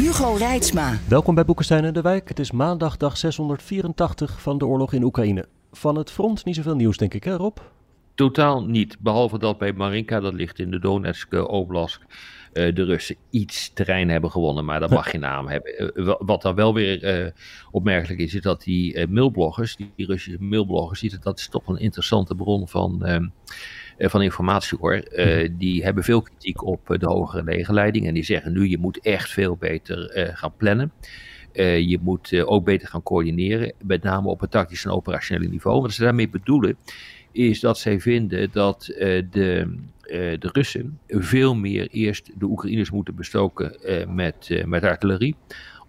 Hugo Reitsma. Welkom bij Boekenstein en de Wijk. Het is maandag dag 684 van de oorlog in Oekraïne. Van het front niet zoveel nieuws, denk ik, hè Rob? Totaal niet. Behalve dat bij Marinka, dat ligt in de Donetsk Oblast, uh, de Russen iets terrein hebben gewonnen. Maar dat mag geen naam hebben. Uh, wat dan wel weer uh, opmerkelijk is, is dat die mailbloggers, die, die, Russische mailbloggers, dat is toch een interessante bron van ehm, van informatie hoor. Uh, die hebben veel kritiek op de hogere legerleiding. En die zeggen nu, je moet echt veel beter uh, gaan plannen. Uh, je moet ook beter gaan coördineren. Met name op het tactisch en operationele niveau. Wat ze daarmee bedoelen, is dat zij vinden dat de, de Russen veel meer eerst de Oekraïners moeten bestoken met, met artillerie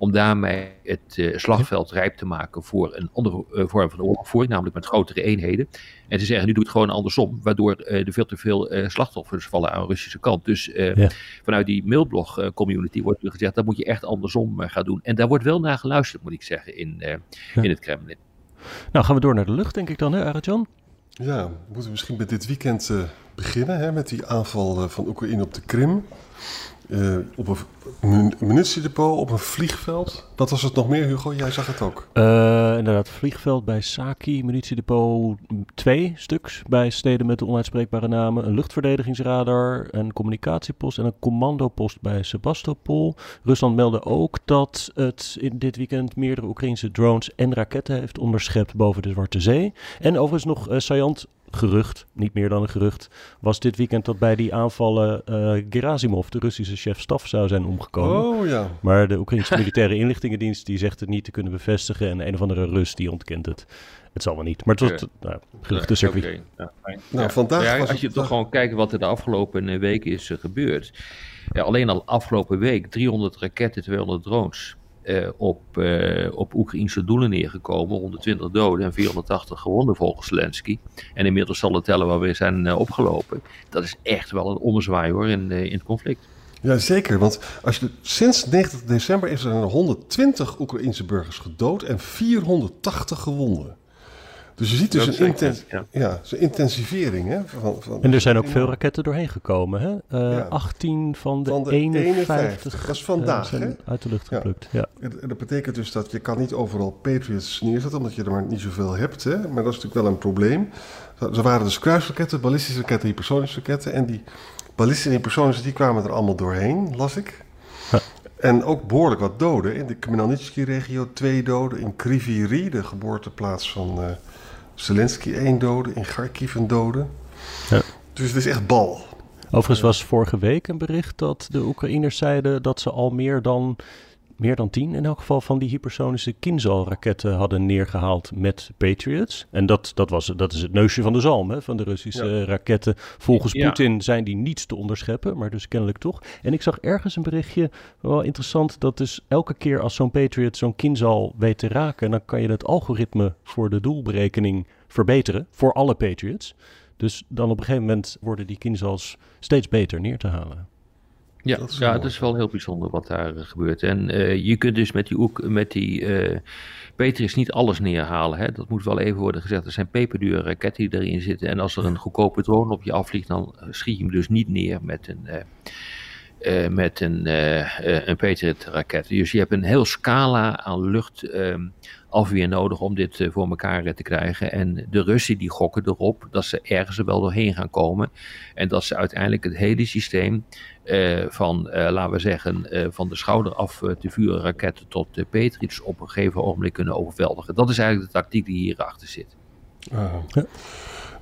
om daarmee het uh, slagveld rijp te maken voor een andere uh, vorm van oorlogvoering, namelijk met grotere eenheden. En te zeggen, nu doe het gewoon andersom, waardoor uh, er veel te veel slachtoffers vallen aan de Russische kant. Dus ja. vanuit die mailblog community wordt er gezegd, dat moet je echt andersom gaan doen. En daar wordt wel naar geluisterd, moet ik zeggen, in, ja. in het Kremlin. Nou, gaan we door naar de lucht, denk ik dan, hè, Arjan? Ja, we moeten misschien met dit weekend beginnen, hè, met die aanval van Oekraïne op de Krim. Uh, op een munitiedepot, op een vliegveld. Wat was het nog meer, Hugo? Jij zag het ook. Uh, inderdaad, vliegveld bij Saki, munitiedepot twee stuks bij steden met de onuitspreekbare namen. Een luchtverdedigingsradar, een communicatiepost en een commandopost bij Sebastopol. Rusland meldde ook dat het in dit weekend meerdere Oekraïnse drones en raketten heeft onderschept boven de Zwarte Zee. En overigens nog uh, gerucht, niet meer dan een gerucht, was dit weekend dat bij die aanvallen uh, Gerasimov, de Russische chef-staf, zou zijn omgekomen. Oh ja. Maar de Oekraïnse militaire inlichtingendienst die zegt het niet te kunnen bevestigen en een of andere Rus die ontkent het. Het zal wel niet, maar het was uh, nou, geruchtencircuit. Okay. Ja, nou, vandaag ja, was als je toch gewoon kijkt wat er de afgelopen weken is uh, gebeurd. Ja, alleen al afgelopen week 300 raketten, 200 drones. Uh, op, uh, op Oekraïnse doelen neergekomen. 120 doden en 480 gewonden volgens Zelensky. En inmiddels zal het tellen waar we zijn uh, opgelopen. Dat is echt wel een ommezwaai hoor in, in het conflict. Ja, zeker. Want als je, sinds 90 december is er 120 Oekraïnse burgers gedood en 480 gewonden. Dus je ziet dus een, intens ja. Intensivering. Hè, van, van en er zijn ook veel raketten doorheen gekomen. Hè? Uh, ja. 18 van de, van de 51, 51, dat is vandaag, uh, zijn hè? uit de lucht geplukt. Ja. En dat betekent dus dat je kan niet overal Patriots neerzetten, omdat je er maar niet zoveel hebt. Hè? Maar dat is natuurlijk wel een probleem. Ze waren dus kruisraketten, ballistische raketten, hypersonische raketten. En die ballistische en hypersonische die kwamen er allemaal doorheen, las ik. En ook behoorlijk wat doden. In de Khmelnytsky-regio twee doden. In Kriviri, de geboorteplaats van... Uh, Zelensky één dode, in Kharkiv een dode. Ja. Dus het is echt bal. Overigens was vorige week een bericht dat de Oekraïners zeiden dat ze al meer dan, meer dan tien in elk geval van die hypersonische Kinzhal-raketten hadden neergehaald met Patriots. En dat, dat, was, dat is het neusje van de zalm hè, van de Russische ja. raketten. Volgens ja. Poetin zijn die niets te onderscheppen, maar dus kennelijk toch. En ik zag ergens een berichtje, wel interessant, dat dus elke keer als zo'n Patriot zo'n Kinzhal weet te raken, dan kan je het algoritme voor de doelberekening verbeteren voor alle Patriots. Dus dan op een gegeven moment worden die Kinzhals steeds beter neer te halen. Ja, dat is, ja, dat is wel heel bijzonder wat daar uh, gebeurt. En uh, je kunt dus met die, oek, met die uh, Patriots niet alles neerhalen. Hè? Dat moet wel even worden gezegd. Er zijn peperdure raketten die erin zitten. En als er een goedkope drone op je afvliegt, dan schiet je hem dus niet neer met een... Uh, met een, uh, een Patriot-raket. Dus je hebt een heel scala aan luchtafweer nodig om dit voor elkaar te krijgen. En de Russen die gokken erop dat ze ergens er wel doorheen gaan komen. En dat ze uiteindelijk het hele systeem van, laten we zeggen, van de schouder af te vuren raketten tot de Patriots op een gegeven ogenblik kunnen overweldigen. Dat is eigenlijk de tactiek die hierachter zit. Uh, ja.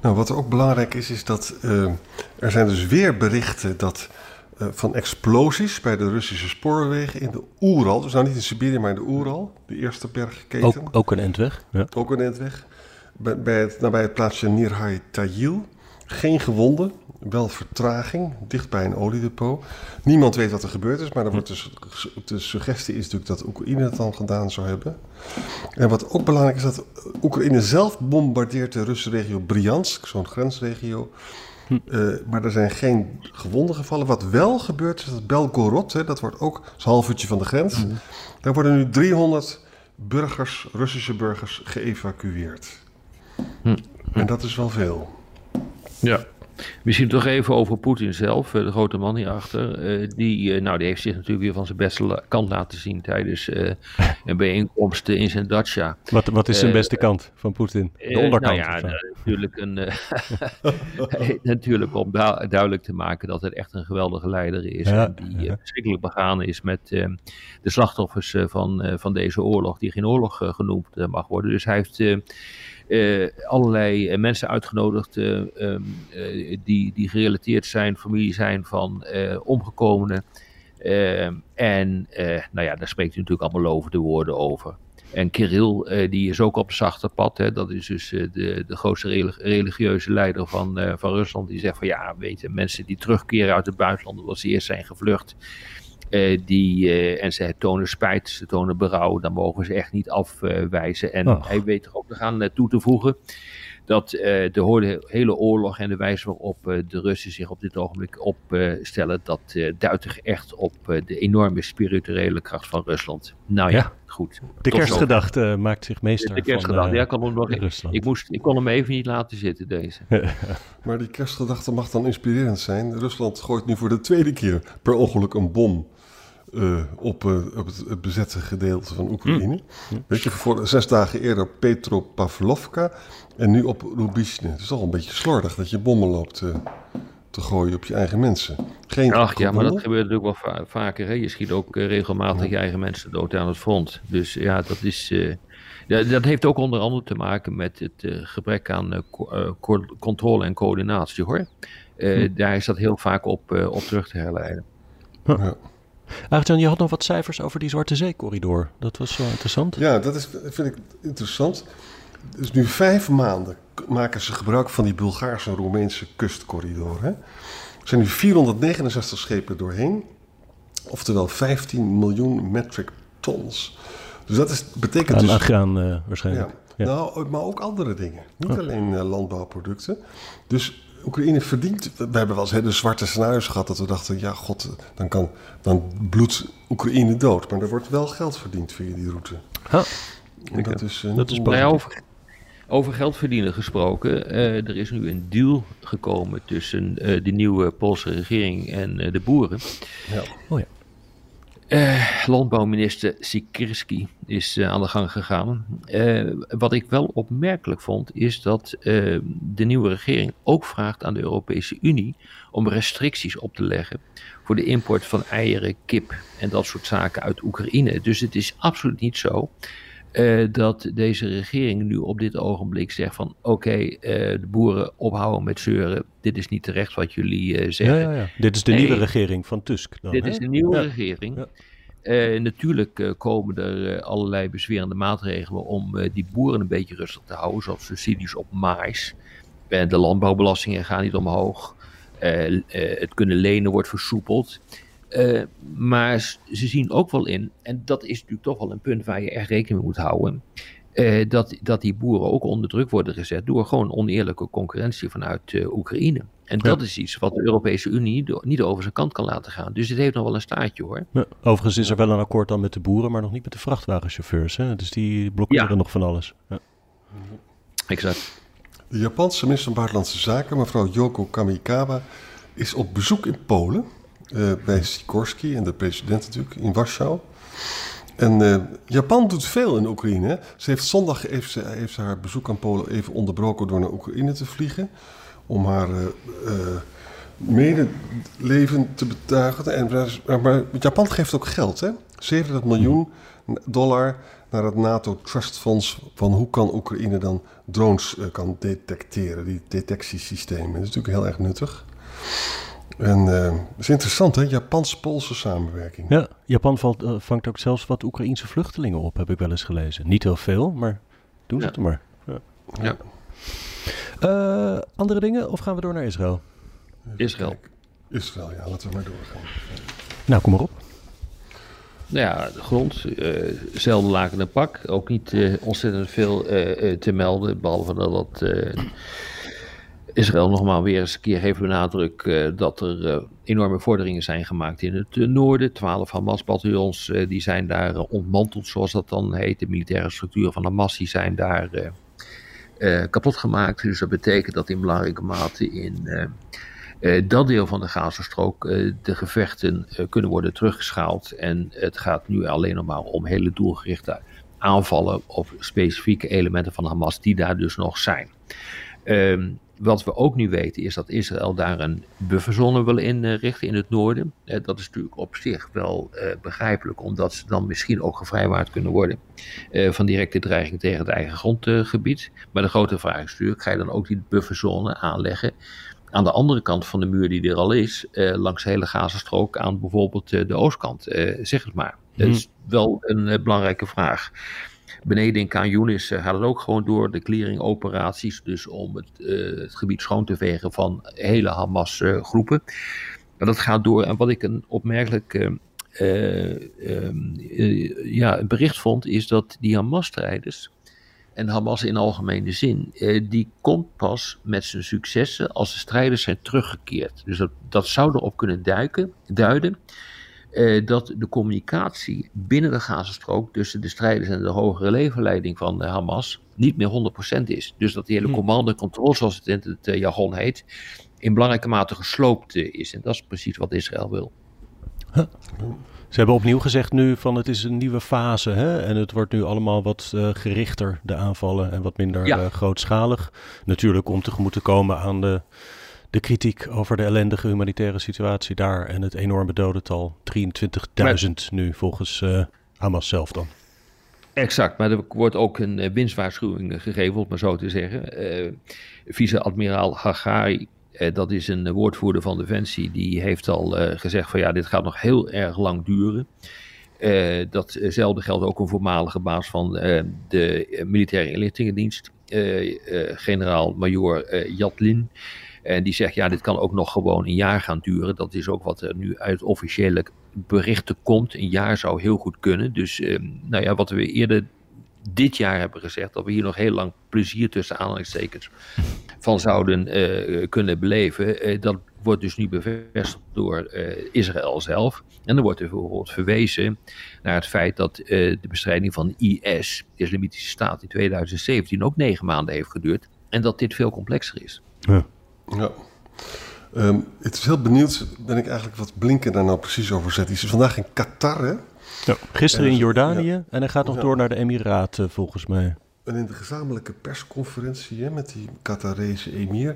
Nou, wat ook belangrijk is, is dat er zijn dus weer berichten dat uh, van explosies bij de Russische spoorwegen in de Oeral. Dus nou niet in Siberië, maar in de Oeral. De eerste bergketen. Ook, ook een endweg. Ja. Ook een endweg. Bij, bij het, nabij het plaatsje Nirhai Tagil. Geen gewonden, wel vertraging, dicht bij een oliedepot. Niemand weet wat er gebeurd is, maar er wordt dus, de suggestie is natuurlijk dat Oekraïne het dan gedaan zou hebben. En wat ook belangrijk is, dat Oekraïne zelf bombardeert de Russische regio Bryansk, zo'n grensregio. Uh, maar er zijn geen gewonden gevallen. Wat wel gebeurt is dat Belgorod, hè, dat wordt ook een half uurtje van de grens. Daar worden nu 300 burgers, Russische burgers, geëvacueerd. En dat is wel veel. Ja. Misschien toch even over Poetin zelf, eh, de grote man hierachter. Uh, die, uh, nou, die heeft zich natuurlijk weer van zijn beste kant laten zien tijdens een bijeenkomst in zijn dacha. Wat, wat is zijn beste kant van Poetin? De onderkant? nou ja, natuurlijk, een, natuurlijk om duidelijk te maken dat het echt een geweldige leider is. Ja, en die ja. verschrikkelijk begaan is met de slachtoffers van, van deze oorlog, die geen oorlog genoemd mag worden. Dus hij heeft allerlei eh, mensen uitgenodigd uh, die, die gerelateerd zijn, familie zijn van omgekomenen. Ehm, en nou ja, daar spreekt hij natuurlijk allemaal lovende woorden over. En Kirill, die is ook op het zachte pad. Hè, dat is dus de, de grootste religieuze leider van, van Rusland. Die zegt van ja, weet je, mensen die terugkeren uit het buitenland, als ze eerst zijn gevlucht. Uh, die, uh, en ze tonen spijt, ze tonen berouw, dan mogen ze echt niet afwijzen. En oh. hij weet er ook nog aan toe te voegen dat uh, de hele oorlog en de wijze waarop de Russen zich op dit ogenblik opstellen, dat duidt er echt op de enorme spirituele kracht van Rusland. Nou ja, ja. goed. De kerstgedachte maakt zich meester de kerstgedachte, van, ja, kan hem nog, Rusland. Ik, moest, ik kon hem even niet laten zitten, deze. maar die kerstgedachte mag dan inspirerend zijn. Rusland gooit nu voor de tweede keer per ongeluk een bom uh, op, uh, op het, het, bezette gedeelte van Oekraïne. Mm. Weet je, voor zes dagen eerder Petropavlovka en nu op Rubishne. Het is toch een beetje slordig dat je bommen loopt uh, te gooien op je eigen mensen. Geen Ach ja, maar dat gebeurt natuurlijk wel va vaker. Hè? Je schiet ook regelmatig ja. je eigen mensen dood aan het front. Dus ja, dat is... Dat, dat heeft ook onder andere te maken met het gebrek aan co controle en coördinatie, hoor. Hm. Daar is dat heel vaak op, op terug te herleiden. Ja. Arjan, je had nog wat cijfers over die Zwarte Zee-corridor. Dat was wel interessant. Ja, dat is, vind ik interessant. Dus nu vijf maanden maken ze gebruik van die Bulgaarse en Roemeense kustcorridor. Hè? Er zijn nu 469 schepen doorheen. Oftewel 15 miljoen metric tons. Dus dat is, betekent Aan dus... graan uh, waarschijnlijk. Ja. Ja. Nou, maar ook andere dingen. Niet oh. alleen uh, landbouwproducten. Dus Oekraïne verdient. We hebben wel eens hele zwarte scenario's gehad dat we dachten: ja, god, dan, kan, dan bloedt Oekraïne dood. Maar er wordt wel geld verdiend via die route. Oh. En dat is, uh, dat is over, over geld verdienen gesproken. Uh, er is nu een deal gekomen tussen uh, de nieuwe Poolse regering en de boeren. Ja. Oh ja. Uh, landbouwminister Sikirski is uh, aan de gang gegaan. Uh, wat ik wel opmerkelijk vond, is dat de nieuwe regering ook vraagt aan de Europese Unie om restricties op te leggen voor de import van eieren, kip en dat soort zaken uit Oekraïne. Dus het is absoluut niet zo dat deze regering nu op dit ogenblik zegt van oké, de boeren ophouden met zeuren, dit is niet terecht wat jullie zeggen. Ja, ja, ja. Dit is de nee, nieuwe regering van Tusk. Dan, dit hè? is de nieuwe regering. Natuurlijk komen er allerlei bezwerende maatregelen om die boeren een beetje rustig te houden, zoals subsidies op mais. de landbouwbelastingen gaan niet omhoog. het kunnen lenen wordt versoepeld. Maar ze zien ook wel in, en dat is natuurlijk toch wel een punt waar je echt rekening mee moet houden. dat, dat die boeren ook onder druk worden gezet door gewoon oneerlijke concurrentie vanuit Oekraïne. En dat is iets wat de Europese Unie niet over zijn kant kan laten gaan. Dus dit heeft nog wel een staartje hoor. Ja, overigens is er wel een akkoord dan met de boeren, maar nog niet met de vrachtwagenchauffeurs. Hè? Dus die blokkeren ja. nog van alles. Ja. Exact. De Japanse minister van Buitenlandse Zaken, mevrouw Yoko Kamikawa, is op bezoek in Polen. Uh, bij Sikorski en de president natuurlijk in Warschau. En uh, Japan doet veel in Oekraïne. Ze heeft zondag heeft ze, haar bezoek aan Polen even onderbroken door naar Oekraïne te vliegen om haar uh, medeleven te betuigen. En, maar Japan geeft ook geld, hè? 70 miljoen dollar naar het NATO Trust Fonds van hoe kan Oekraïne dan drones kan detecteren, die detectiesystemen. Dat is natuurlijk heel erg nuttig. En uh, dat is interessant, hè? Japans-Poolse samenwerking. Ja, Japan valt, uh, vangt ook zelfs wat Oekraïense vluchtelingen op, heb ik wel eens gelezen. Niet heel veel, maar doen ze ja. het maar. Ja. ja. Uh, andere dingen of gaan we door naar Israël? Israël. Israël, ja, laten we maar doorgaan. Nou, kom maar op. Nou ja, de grond, uh, zelden laken en pak. Ook niet uh, ontzettend veel uh, te melden, behalve dat dat Israël nogmaals weer eens een keer heeft benadrukt uh, dat er uh, enorme vorderingen zijn gemaakt in het uh, noorden. Twaalf Hamas-bataljons die zijn daar ontmanteld, zoals dat dan heet. De militaire structuren van Hamas die zijn daar kapot gemaakt. Dus dat betekent dat in belangrijke mate in dat deel van de Gazastrook de gevechten kunnen worden teruggeschaald. En het gaat nu alleen nog maar om hele doelgerichte aanvallen op specifieke elementen van Hamas die daar dus nog zijn. Um, wat we ook nu weten is dat Israël daar een bufferzone wil inrichten in het noorden. Eh, dat is natuurlijk op zich wel eh, begrijpelijk, omdat ze dan misschien ook gevrijwaard kunnen worden eh, van directe dreiging tegen het eigen grondgebied. Maar de grote vraag is natuurlijk, ga je dan ook die bufferzone aanleggen aan de andere kant van de muur die er al is, langs de hele Gazastrook aan bijvoorbeeld de oostkant, zeg het maar. Dat is hmm. wel een belangrijke vraag. Beneden in Kanyunis uh, gaat het ook gewoon door de clearing-operaties. Dus om het, het, gebied schoon te vegen van hele Hamas-groepen. maar dat gaat door. En wat ik een opmerkelijk uh, ja, bericht vond, is dat die Hamas-strijders. En Hamas in algemene zin, die komt pas met zijn successen als de strijders zijn teruggekeerd. Dus dat, dat zou erop kunnen duiken, duiden eh, dat de communicatie binnen de Gazastrook tussen de strijders en de hogere levenleiding van de Hamas niet meer 100% is. Dus dat die hele hm. commando en controle, zoals het in het uh, jargon heet, in belangrijke mate gesloopt uh, is. En dat is precies wat Israël wil. Huh. Ze hebben opnieuw gezegd nu van het is een nieuwe fase hè? en het wordt nu allemaal wat uh, gerichter, de aanvallen, en wat minder ja. uh, grootschalig. Natuurlijk om tegemoet te komen aan de de kritiek over de ellendige humanitaire situatie daar en het enorme dodental. 23.000 nu volgens uh, Hamas zelf dan. Exact, maar er wordt ook een uh, winstwaarschuwing gegeven, om maar zo te zeggen. Uh, Vice-admiraal Hagari, dat is een woordvoerder van Defensie, die heeft al gezegd van ja, dit gaat nog heel erg lang duren. datzelfde geldt ook een voormalige baas van de militaire inlichtingendienst, generaal-major Jatlin. En die zegt, ja, dit kan ook nog gewoon een jaar gaan duren. Dat is ook wat er nu uit officiële berichten komt. Een jaar zou heel goed kunnen. Dus, eh, nou ja, wat we eerder dit jaar hebben gezegd, dat we hier nog heel lang plezier tussen aanhalingstekens van zouden uh, kunnen beleven. Uh, dat wordt dus nu bevestigd door uh, Israël zelf. En er wordt bijvoorbeeld verwezen naar het feit dat de bestrijding van IS, de Islamitische Staat, in 2017 ook negen maanden heeft geduurd. En dat dit veel complexer is. Ja. Ja. Um, het is heel benieuwd, ben ik eigenlijk wat Blinken daar nou precies over zet. Die is vandaag in Qatar, hè? Ja, gisteren in Jordanië en hij gaat nog door naar de Emiraten, volgens mij. En in de gezamenlijke persconferentie hè, met die Qatarese emir...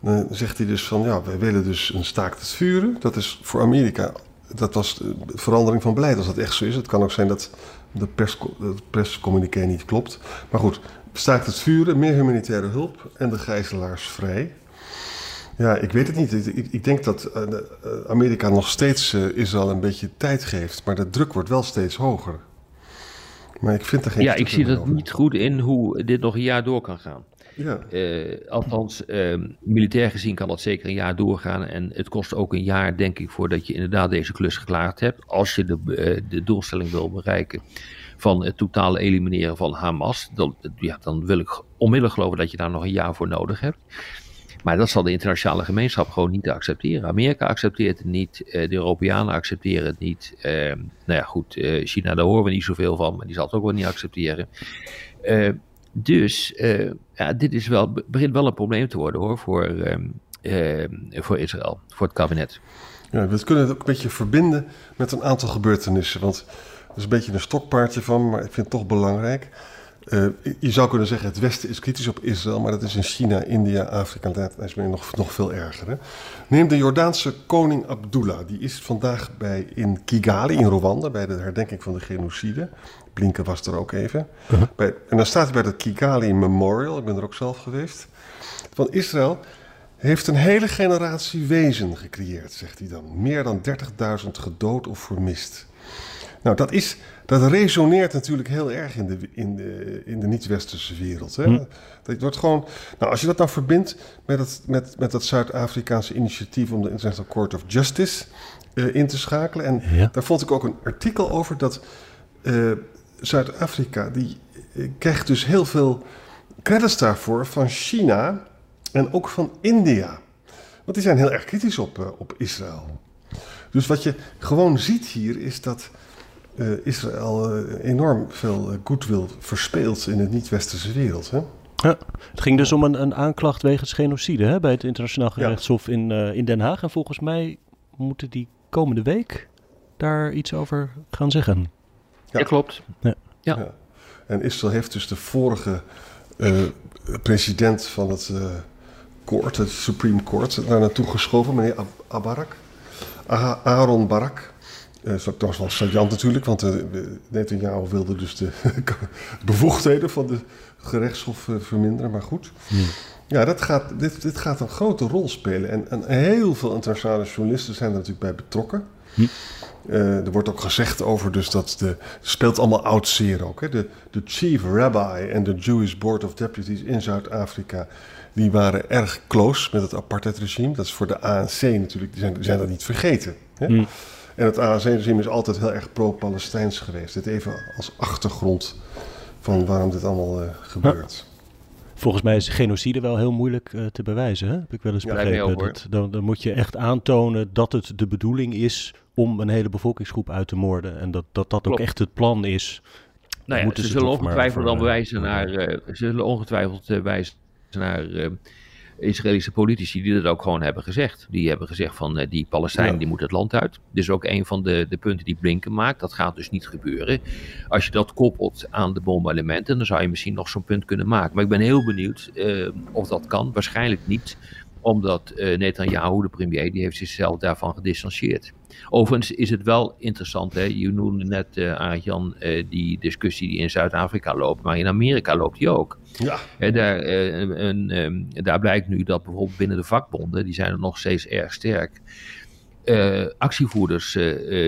dan zegt hij dus van, ja, wij willen dus een staakt het vuren. Dat is voor Amerika, dat was verandering van beleid als dat echt zo is. Het kan ook zijn dat de perscommuniqué niet klopt. Maar goed, staakt het vuren, meer humanitaire hulp en de gijzelaars vrij... Ja, ik weet het niet. Ik, ik denk dat uh, Amerika nog steeds uh, Israël een beetje tijd geeft. Maar de druk wordt wel steeds hoger. Maar ik vind er geen. Ja, ik zie dat niet goed in hoe dit nog een jaar door kan gaan. Ja. Uh, althans, uh, militair gezien kan dat zeker een jaar doorgaan. En het kost ook een jaar, denk ik, voordat je inderdaad deze klus geklaard hebt. Als je de, de doelstelling wil bereiken van het totale elimineren van Hamas. Dan, ja, dan wil ik onmiddellijk geloven dat je daar nog een jaar voor nodig hebt. Maar dat zal de internationale gemeenschap gewoon niet accepteren. Amerika accepteert het niet, eh, de Europeanen accepteren het niet. Uh, nou ja, goed, uh, China, daar horen we niet zoveel van, maar die zal het ook wel niet accepteren. Dus ja, dit is wel, begint wel een probleem te worden hoor, voor, ehm, voor Israël, voor het kabinet. Ja, we kunnen het ook een beetje verbinden met een aantal gebeurtenissen. Want dat is een beetje een stokpaardje van, maar ik vind het toch belangrijk. Uh, je zou kunnen zeggen, het Westen is kritisch op Israël, maar dat is in China, India, Afrika en Latin nog, nog veel erger. Hè? Neem de Jordaanse koning Abdullah, die is vandaag bij, in Kigali, in Rwanda, bij de herdenking van de genocide. Blinken was er ook even. Uh-huh. bij, en dan staat hij bij dat Kigali Memorial, ik ben er ook zelf geweest. Van Israël heeft een hele generatie wezen gecreëerd, zegt hij dan. Meer dan 30.000 gedood of vermist. Nou, dat, is, dat resoneert natuurlijk heel erg in de, in de, in de niet-westerse wereld. Hè? Hm. Dat wordt gewoon, nou, als je dat nou verbindt met, het, met, met dat Zuid-Afrikaanse initiatief om de International Court of Justice eh, in te schakelen. En Ja. daar vond ik ook een artikel over dat eh, Zuid-Afrika, die eh, krijgt dus heel veel credits daarvoor van China en ook van India. Want die zijn heel erg kritisch op, op Israël. Dus wat je gewoon ziet hier is dat eh, Israël eh, enorm veel eh, goodwill verspeelt in de niet-westerse wereld. Hè? Ja, het ging dus om een, een aanklacht wegens genocide hè, bij het internationaal Ja. gerechtshof in, eh, in Den Haag. En volgens mij moeten die komende week daar iets over gaan zeggen. Ja. Ja, klopt. Ja. Ja. En Israël heeft dus de vorige eh, president van het eh court, het Supreme Court, daar naartoe geschoven, meneer Ab- Abarak. Aha- Aaron Barak. Eh dat was wel saillant natuurlijk, want eh, Netanyahu wilde dus de bevoegdheden van de gerechtshof eh, verminderen, maar goed. Ja, dat gaat, dit, dit gaat een grote rol spelen. En, en heel veel internationale journalisten zijn er natuurlijk bij betrokken. Eh, er wordt ook gezegd over dus dat de speelt allemaal oud zeer ook. Hè? De, de chief rabbi en de Jewish Board of Deputies in Zuid-Afrika... die waren erg close met het apartheidregime. Dat is voor de ANC natuurlijk, die zijn, die zijn dat niet vergeten. Hè? Hmm. En het ANC-regime is altijd heel erg pro-Palestijns geweest. Dit even als achtergrond van waarom dit allemaal eh, gebeurt. Volgens mij is genocide wel heel moeilijk eh, te bewijzen. Hè? Heb ik wel eens Ja, begrepen. Dat, dan, dan moet je echt aantonen dat het de bedoeling is om een hele bevolkingsgroep uit te moorden. En dat dat, dat ook echt het plan is. Nou ja, ze ze zullen ongetwijfeld dan eh, wijzen naar, eh, ze zullen ongetwijfeld wijzen naar eh, Israëlische politici die dat ook gewoon hebben gezegd. Die hebben gezegd van eh, die Palestijnen Ja. die moeten het land uit. Dus ook een van de, de punten die Blinken maakt. Dat gaat dus niet gebeuren. Als je dat koppelt aan de bombelementen, dan zou je misschien nog zo'n punt kunnen maken. Maar ik ben heel benieuwd eh, of dat kan. Waarschijnlijk niet omdat eh Netanyahu, de premier, die heeft zichzelf daarvan gedistanceerd. Overigens is het wel interessant, hè? je noemde net, eh Arjan, eh, die discussie die in Zuid-Afrika loopt, maar in Amerika loopt die ook. Ja, Hè, daar, eh, een, ehm, daar blijkt nu dat bijvoorbeeld binnen de vakbonden, die zijn er nog steeds erg sterk, actievoerders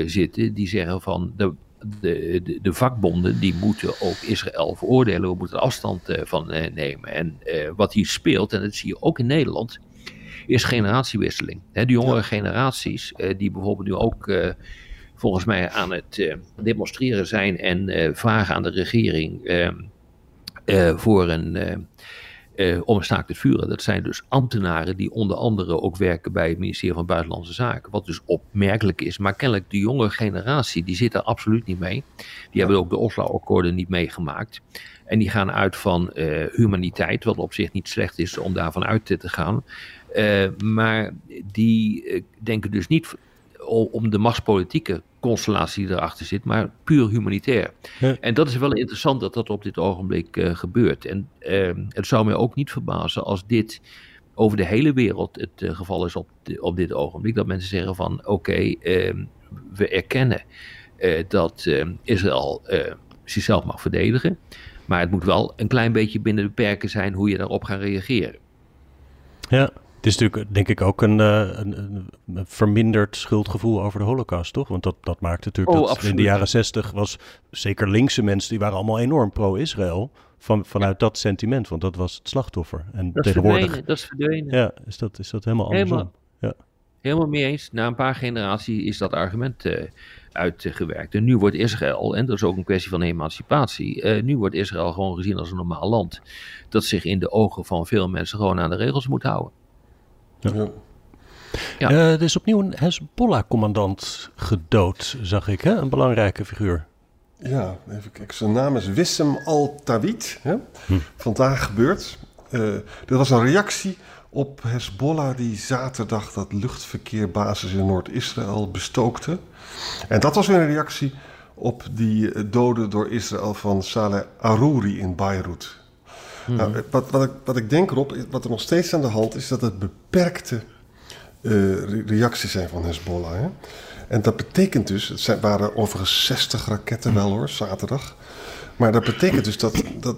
zitten die zeggen van de, de, de, de vakbonden die moeten ook Israël veroordelen, we moeten er afstand van nemen. En wat hier speelt, en dat zie je ook in Nederland, is generatiewisseling. De jongere generaties, eh, die bijvoorbeeld nu ook eh, volgens mij aan het eh, demonstreren zijn en vragen aan de regering eh, eh, voor een, om een staakt te vuren. Dat zijn dus ambtenaren die onder andere ook werken bij het ministerie van Buitenlandse Zaken. Wat dus opmerkelijk is. Maar kennelijk de jonge generatie, die zit er absoluut niet mee. Die hebben ook de Oslo-akkoorden niet meegemaakt. En die gaan uit van humaniteit, wat op zich niet slecht is om daarvan uit te gaan. Eh, maar die eh, denken dus niet om de machtspolitieke constellatie die erachter zit, maar puur humanitair. Ja. En dat is wel interessant dat dat op dit ogenblik eh, gebeurt. En het zou mij ook niet verbazen als dit over de hele wereld het geval is op, op dit ogenblik. Dat mensen zeggen van oké, we erkennen dat Israël zichzelf mag verdedigen. Maar het moet wel een klein beetje binnen de perken zijn hoe je daarop gaat reageren. Ja, is natuurlijk denk ik ook een, eh, een, een- verminderd schuldgevoel over de holocaust, toch? Want dat, dat maakte natuurlijk Oh, dat in de jaren zestig was zeker linkse mensen, die waren allemaal enorm pro-Israël. Van, vanuit dat sentiment, want dat was het slachtoffer. En Dat tegenwoordig verdwenen. Dat is verdwenen. ja, is, dat, is dat helemaal andersom. Helemaal. Helemaal mee eens. Na een paar generaties is dat argument eh, uitgewerkt. En nu wordt Israël, en dat is ook een kwestie van emancipatie, eh, nu wordt Israël gewoon gezien als een normaal land. Dat zich in de ogen van veel mensen gewoon aan de regels moet houden. Ja. Ja. Eh, er is opnieuw een Hezbollah-commandant gedood, zag ik, hè? Een belangrijke figuur. Ja, even kijken. Zijn naam is Wissem Al-Tawid. hè? Vandaag gebeurd. Eh dit was een reactie op Hezbollah die zaterdag dat luchtverkeerbasis in Noord-Israël bestookte. En dat was weer een reactie op die eh, doden door Israël van Saleh Arouri in Beirut. Nou, wat, wat, ik, wat ik denk erop, wat er nog steeds aan de hand is, dat het beperkte eh, re- reacties zijn van Hezbollah. Hè? En dat betekent dus, het zijn, waren overigens 60 raketten wel hoor, zaterdag. Maar dat betekent dus dat, dat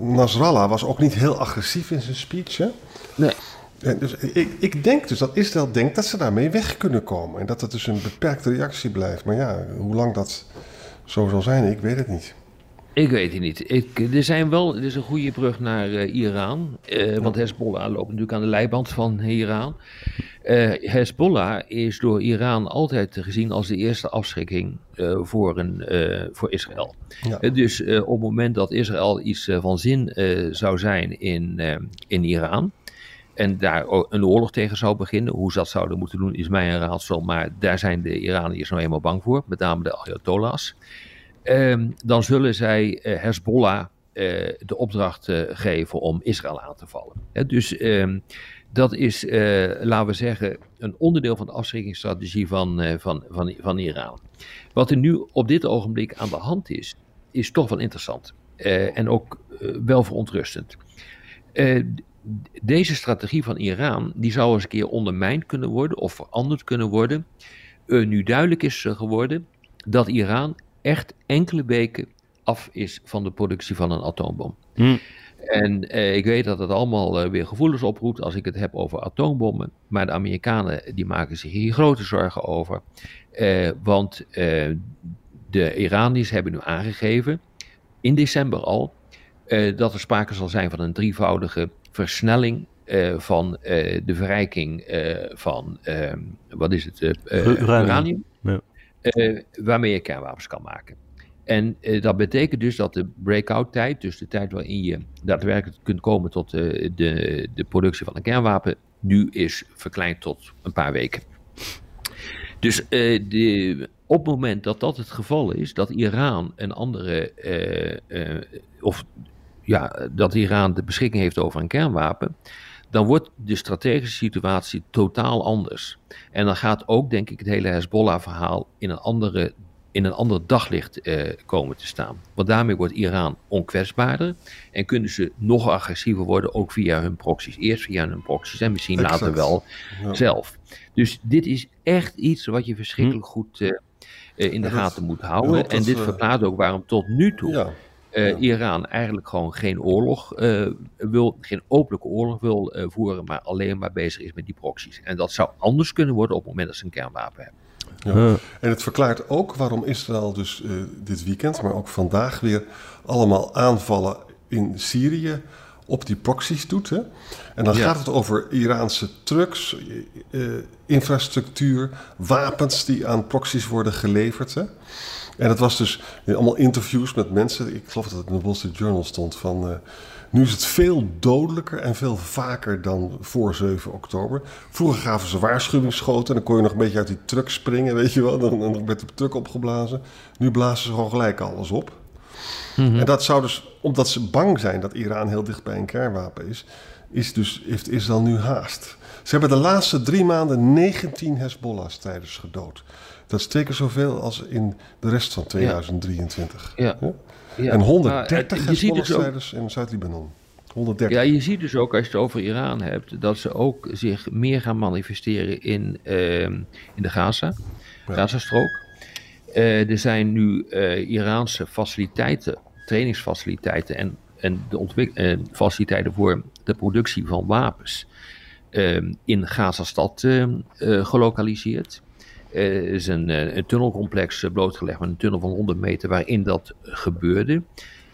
Nasrallah was ook niet heel agressief in zijn speech. Hè? Nee. En dus ik, ik denk dus dat Israël denkt dat ze daarmee weg kunnen komen. En dat het dus een beperkte reactie blijft. Maar ja, hoe lang dat zo zal zijn. Ik weet het niet. Ik weet het niet. Ik, er, zijn wel, er is een goede brug naar uh, Iran. Uh, want Hezbollah loopt natuurlijk aan de leiband van Iran. Uh, Hezbollah is door Iran altijd gezien als de eerste afschrikking voor, een, voor Israël. Ja. dus op het moment dat Israël iets van zin zou zijn in, in Iran. En daar een oorlog tegen zou beginnen. Hoe ze dat zouden moeten doen is mij een raadsel. Maar daar zijn de Iraniërs nou eenmaal bang voor. Met name de Ayatollahs. Ehm, dan zullen zij uh, Hezbollah uh, de opdracht uh, geven om Israël aan te vallen. dus um, dat is, laten we zeggen, een onderdeel van de afschrikkingsstrategie van, van, van, van Iran. Wat er nu op dit ogenblik aan de hand is, is toch wel interessant. en ook wel verontrustend. deze strategie van Iran, die zou eens een keer ondermijnd kunnen worden of veranderd kunnen worden. nu duidelijk is geworden dat Iran echt enkele weken af is van de productie van een atoombom. Hm. En eh, ik weet dat het allemaal eh, weer gevoelens oproept als ik het heb over atoombommen. Maar de Amerikanen die maken zich hier grote zorgen over. Eh, want eh, de Iraniërs hebben nu aangegeven, in december al, dat er sprake zal zijn van een drievoudige versnelling van de verrijking van, wat is het, uranium. uranium. Uh, waarmee je kernwapens kan maken. En uh, dat betekent dus dat de breakout tijd, dus de tijd waarin je daadwerkelijk kunt komen tot uh, de, de productie van een kernwapen, nu is verkleind tot een paar weken. Dus op het moment dat dat het geval is, dat Iran een andere, of ja, dat Iran de beschikking heeft over een kernwapen, dan wordt de strategische situatie totaal anders. En dan gaat ook, denk ik, het hele Hezbollah-verhaal in een andere in een ander daglicht eh, komen te staan. Want daarmee wordt Iran onkwetsbaarder en kunnen ze nog agressiever worden, ook via hun proxies. Eerst via hun proxies en misschien exact. later wel ja. zelf. Dus dit is echt iets wat je verschrikkelijk hm. goed uh, in de gaten moet houden. En dit verklaart ook waarom tot nu toe ja uh, ja. Iran eigenlijk gewoon geen oorlog uh, wil, geen openlijke oorlog wil uh, voeren, maar alleen maar bezig is met die proxies. En dat zou anders kunnen worden op het moment dat ze een kernwapen hebben. Ja. En het verklaart ook waarom Israël dus dit weekend, maar ook vandaag weer allemaal aanvallen in Syrië op die proxies doet. Hè? En dan ja. gaat het over Iraanse trucks, infrastructuur, wapens die aan proxies worden geleverd. Hè? En het was dus allemaal interviews met mensen. Ik geloof dat het in de Wall Street Journal stond van... Uh, nu is het veel dodelijker en veel vaker dan voor 7 oktober. Vroeger gaven ze waarschuwingsschoten en dan kon je nog een beetje uit die truck springen, weet je wel. Dan, dan werd de truck opgeblazen. Nu blazen ze gewoon gelijk alles op. Mm -hmm. En dat zou dus, omdat ze bang zijn dat Iran heel dicht bij een kernwapen is, is dus, heeft Israël nu haast. Ze hebben de laatste drie maanden 19 Hezbollah-strijders gedood. Dat is twee keer zoveel als in de rest van 2023. Ja. ja? ja. En 130 uh, Hezbollah-strijders in Zuid-Libanon. 130. Ja, je ziet dus ook als je het over Iran hebt, dat ze ook zich meer gaan manifesteren in, uh, in de Gaza, ja. Gazastrook. Uh, er zijn nu uh, Iraanse faciliteiten, trainingsfaciliteiten en, en de ontwik- faciliteiten voor de productie van wapens in Gazastad gelokaliseerd. Er is een, eh, een tunnelcomplex eh, blootgelegd met een tunnel van 100 meter waarin dat gebeurde.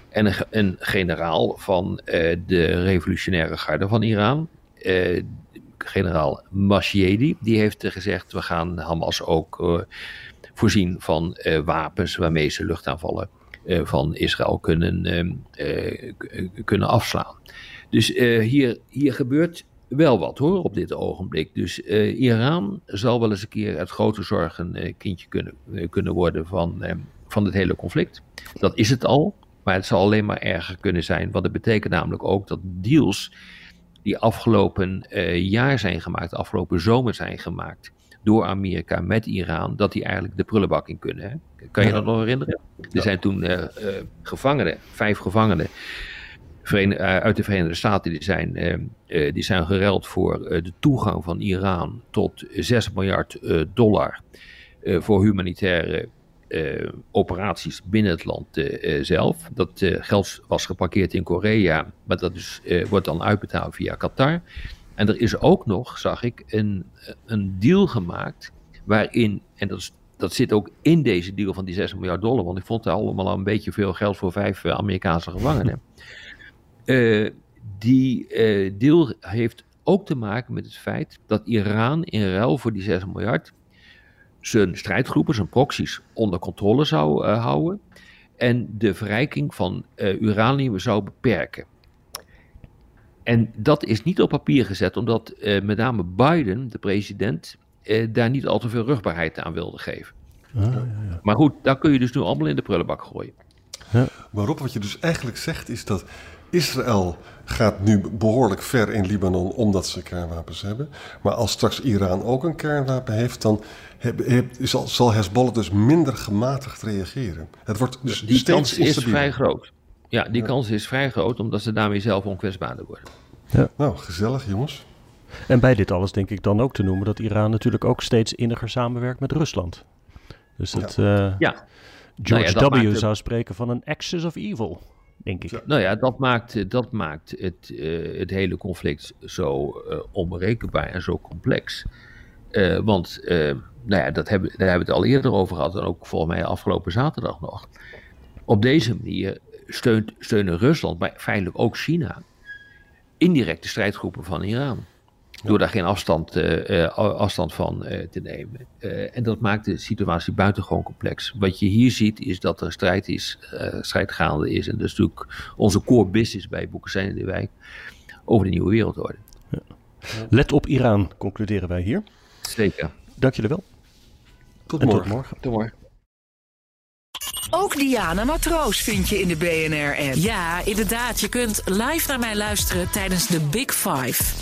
En een, een generaal van uh, de revolutionaire garde van Iran, uh, generaal Mashiedi, die heeft gezegd: we gaan Hamas ook uh, voorzien van wapens waarmee ze luchtaanvallen van Israël kunnen, kunnen afslaan. Dus hier, hier gebeurt wel wat hoor op dit ogenblik. Dus uh, Iran zal wel eens een keer het grote zorgenkindje kunnen, uh, kunnen worden van, van het hele conflict. Dat is het al, maar het zal alleen maar erger kunnen zijn. Want dat betekent namelijk ook dat deals die afgelopen jaar zijn gemaakt, afgelopen zomer zijn gemaakt door Amerika met Iran, dat die eigenlijk de prullenbak in kunnen. Hè? Kan je ja. dat nog herinneren? Er zijn toen gevangenen, vijf gevangenen uit de Verenigde Staten die zijn, uh, uh, die zijn gereld voor de toegang van Iran tot 6 miljard dollar voor humanitaire operaties binnen het land zelf. Dat geld was geparkeerd in Korea, maar dat wordt dan uitbetaald via Qatar. En er is ook nog, zag ik, een, een deal gemaakt waarin, en dat dat zit ook in deze deal van die 6 miljard dollar. Want ik vond het allemaal al een beetje veel geld voor vijf Amerikaanse gevangenen. die deal heeft ook te maken met het feit dat Iran in ruil voor die 6 miljard zijn strijdgroepen, zijn proxies onder controle zou houden en de verrijking van uh, uranium zou beperken. En dat is niet op papier gezet, omdat uh, met name Biden, de president, uh, daar niet al te veel rugbaarheid aan wilde geven. Ah, ja, ja. Maar goed, daar kun je dus nu allemaal in de prullenbak gooien. Ja. Waarop wat je dus eigenlijk zegt is dat Israël gaat nu behoorlijk ver in Libanon omdat ze kernwapens hebben. Maar als straks Iran ook een kernwapen heeft, dan heb, heb, zal, zal Hezbollah dus minder gematigd reageren. Het wordt dus die kans is vrij groot. Ja, die kans is vrij groot omdat ze daarmee zelf onkwetsbaarder worden. Ja. Nou, gezellig jongens. En bij dit alles denk ik dan ook te noemen dat Iran natuurlijk ook steeds inniger samenwerkt met Rusland. Dus dat ja. Uh, ja. George nou ja, W. zou spreken van een axis of evil denk ik. Nou ja, dat maakt, dat maakt het, uh, het hele conflict zo uh, onberekenbaar en zo complex. Uh, want nou ja, dat hebben, daar hebben we het al eerder over gehad en ook volgens mij afgelopen zaterdag nog. Op deze manier steunt, steunen Rusland, maar feitelijk ook China, indirect de strijdgroepen van Iran. Door daar geen afstand, uh, afstand van uh, te nemen. en dat maakt de situatie buitengewoon complex. Wat je hier ziet is dat er strijd, is, strijd gaande is. En dat is natuurlijk onze core business bij Boekestein in de Wijk. Over de nieuwe wereldorde. Ja. Let op Iran, concluderen wij hier. Zeker. Dank jullie wel. Tot morgen. Tot morgen. Tot morgen. Ook Diana Matroos vind je in de BNR-app. Ja, inderdaad. Je kunt live naar mij luisteren tijdens de Big Five.